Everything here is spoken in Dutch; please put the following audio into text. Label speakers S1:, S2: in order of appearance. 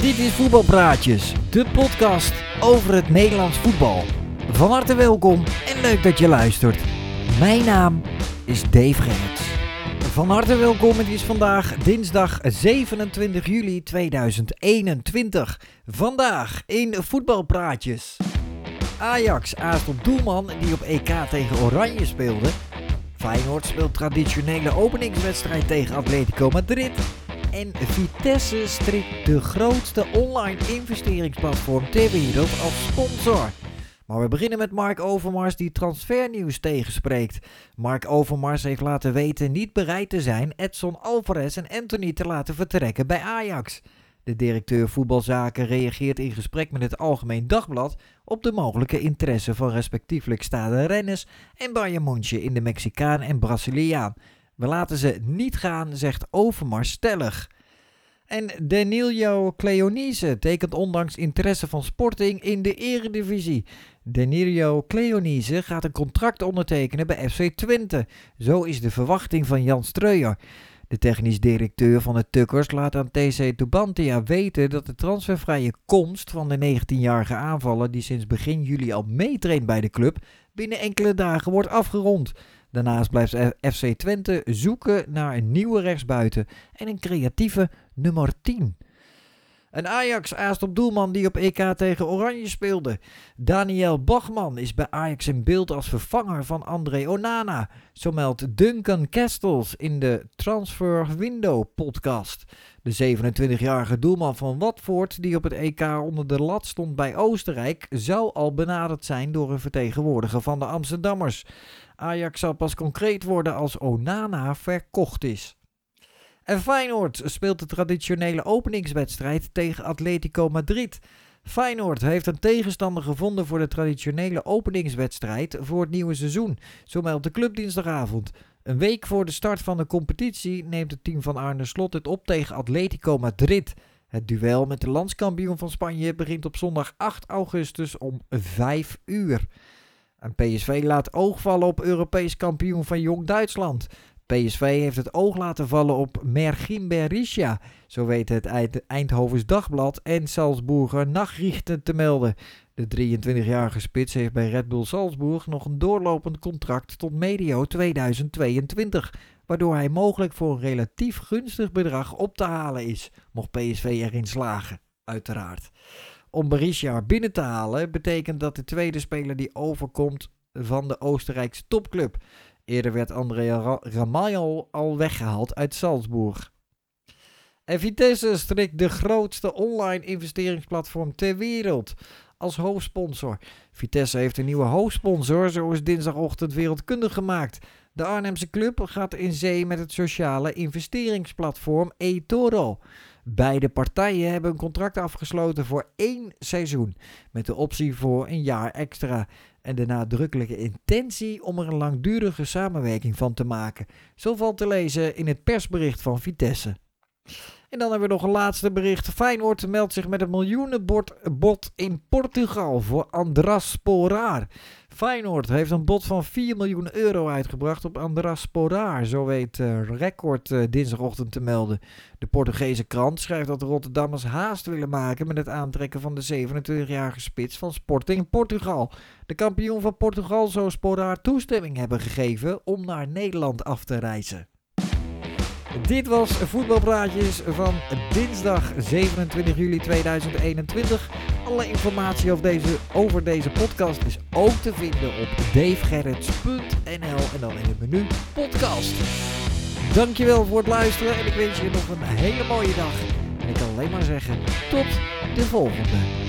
S1: Dit is Voetbalpraatjes, de podcast over het Nederlands voetbal. Van harte welkom en leuk dat je luistert. Mijn naam is Dave Gerrits. Van harte welkom, het is vandaag dinsdag 27 juli 2021. Vandaag in Voetbalpraatjes. Ajax aast op doelman die op EK tegen Oranje speelde. Feyenoord speelt traditionele openingswedstrijd tegen Atletico Madrid. En Vitesse strikt de grootste online investeringsplatform ter wereld als sponsor. Maar we beginnen met Mark Overmars die transfernieuws tegenspreekt. Mark Overmars heeft laten weten niet bereid te zijn Edson Alvarez en Anthony te laten vertrekken bij Ajax. De directeur voetbalzaken reageert in gesprek met het Algemeen Dagblad op de mogelijke interesse van respectievelijk Stade Rennes en Bayern München in de Mexicaan en Braziliaan. We laten ze niet gaan, zegt Overmars stellig. En Danilo Cleonise tekent ondanks interesse van Sporting in de eredivisie. Danilo Cleonise gaat een contract ondertekenen bij FC Twente. Zo is de verwachting van Jan Streuer. De technisch directeur van de Tukkers laat aan TC Tubantia weten dat de transfervrije komst van de 19-jarige aanvaller die sinds begin juli al meetraint bij de club binnen enkele dagen wordt afgerond. Daarnaast blijft FC Twente zoeken naar een nieuwe rechtsbuiten en een creatieve nummer 10. Een Ajax aast op doelman die op EK tegen Oranje speelde. Daniel Bachman is bij Ajax in beeld als vervanger van André Onana. Zo meldt Duncan Castles in de Transfer Window podcast. De 27-jarige doelman van Watford, die op het EK onder de lat stond bij Oostenrijk, zou al benaderd zijn door een vertegenwoordiger van de Amsterdammers. Ajax zal pas concreet worden als Onana verkocht is. En Feyenoord speelt de traditionele openingswedstrijd tegen Atletico Madrid. Feyenoord heeft een tegenstander gevonden voor de traditionele openingswedstrijd voor het nieuwe seizoen, zo meldt de club dinsdagavond. Een week voor de start van de competitie neemt het team van Arne Slot het op tegen Atletico Madrid. Het duel met de landskampioen van Spanje begint op zondag 8 augustus om 5 uur. En PSV laat oog vallen op Europees kampioen van Jong Duitsland. PSV heeft het oog laten vallen op Mergim Berisha, zo weet het Eindhovens Dagblad en Salzburger Nachrichten te melden. De 23-jarige spits heeft bij Red Bull Salzburg nog een doorlopend contract tot medio 2022, waardoor hij mogelijk voor een relatief gunstig bedrag op te halen is, mocht PSV erin slagen, uiteraard. Om Berisha binnen te halen betekent dat de tweede speler die overkomt van de Oostenrijkse topclub. Eerder werd Andrea Ramalho al weggehaald uit Salzburg. En Vitesse strikt de grootste online investeringsplatform ter wereld als hoofdsponsor. Vitesse heeft een nieuwe hoofdsponsor, zo is dinsdagochtend wereldkundig gemaakt. De Arnhemse club gaat in zee met het sociale investeringsplatform eToro. Beide partijen hebben een contract afgesloten voor één seizoen, met de optie voor een jaar extra en de nadrukkelijke intentie om er een langdurige samenwerking van te maken. Zo valt te lezen in het persbericht van Vitesse. En dan hebben we nog een laatste bericht. Feyenoord meldt zich met een miljoenenbod in Portugal voor Andras Sporaar. Feyenoord heeft een bod van 4 miljoen euro uitgebracht op Andras Sporaar, zo weet uh, Record uh, dinsdagochtend te melden. De Portugese krant schrijft dat de Rotterdammers haast willen maken met het aantrekken van de 27-jarige spits van Sporting Portugal. De kampioen van Portugal zou Sporaar toestemming hebben gegeven om naar Nederland af te reizen. Dit was Voetbalpraatjes van dinsdag 27 juli 2021. Alle informatie over deze, over deze podcast is ook te vinden op davegerrits.nl en dan in het menu podcast. Dankjewel voor het luisteren en ik wens je nog een hele mooie dag. En ik kan alleen maar zeggen, tot de volgende.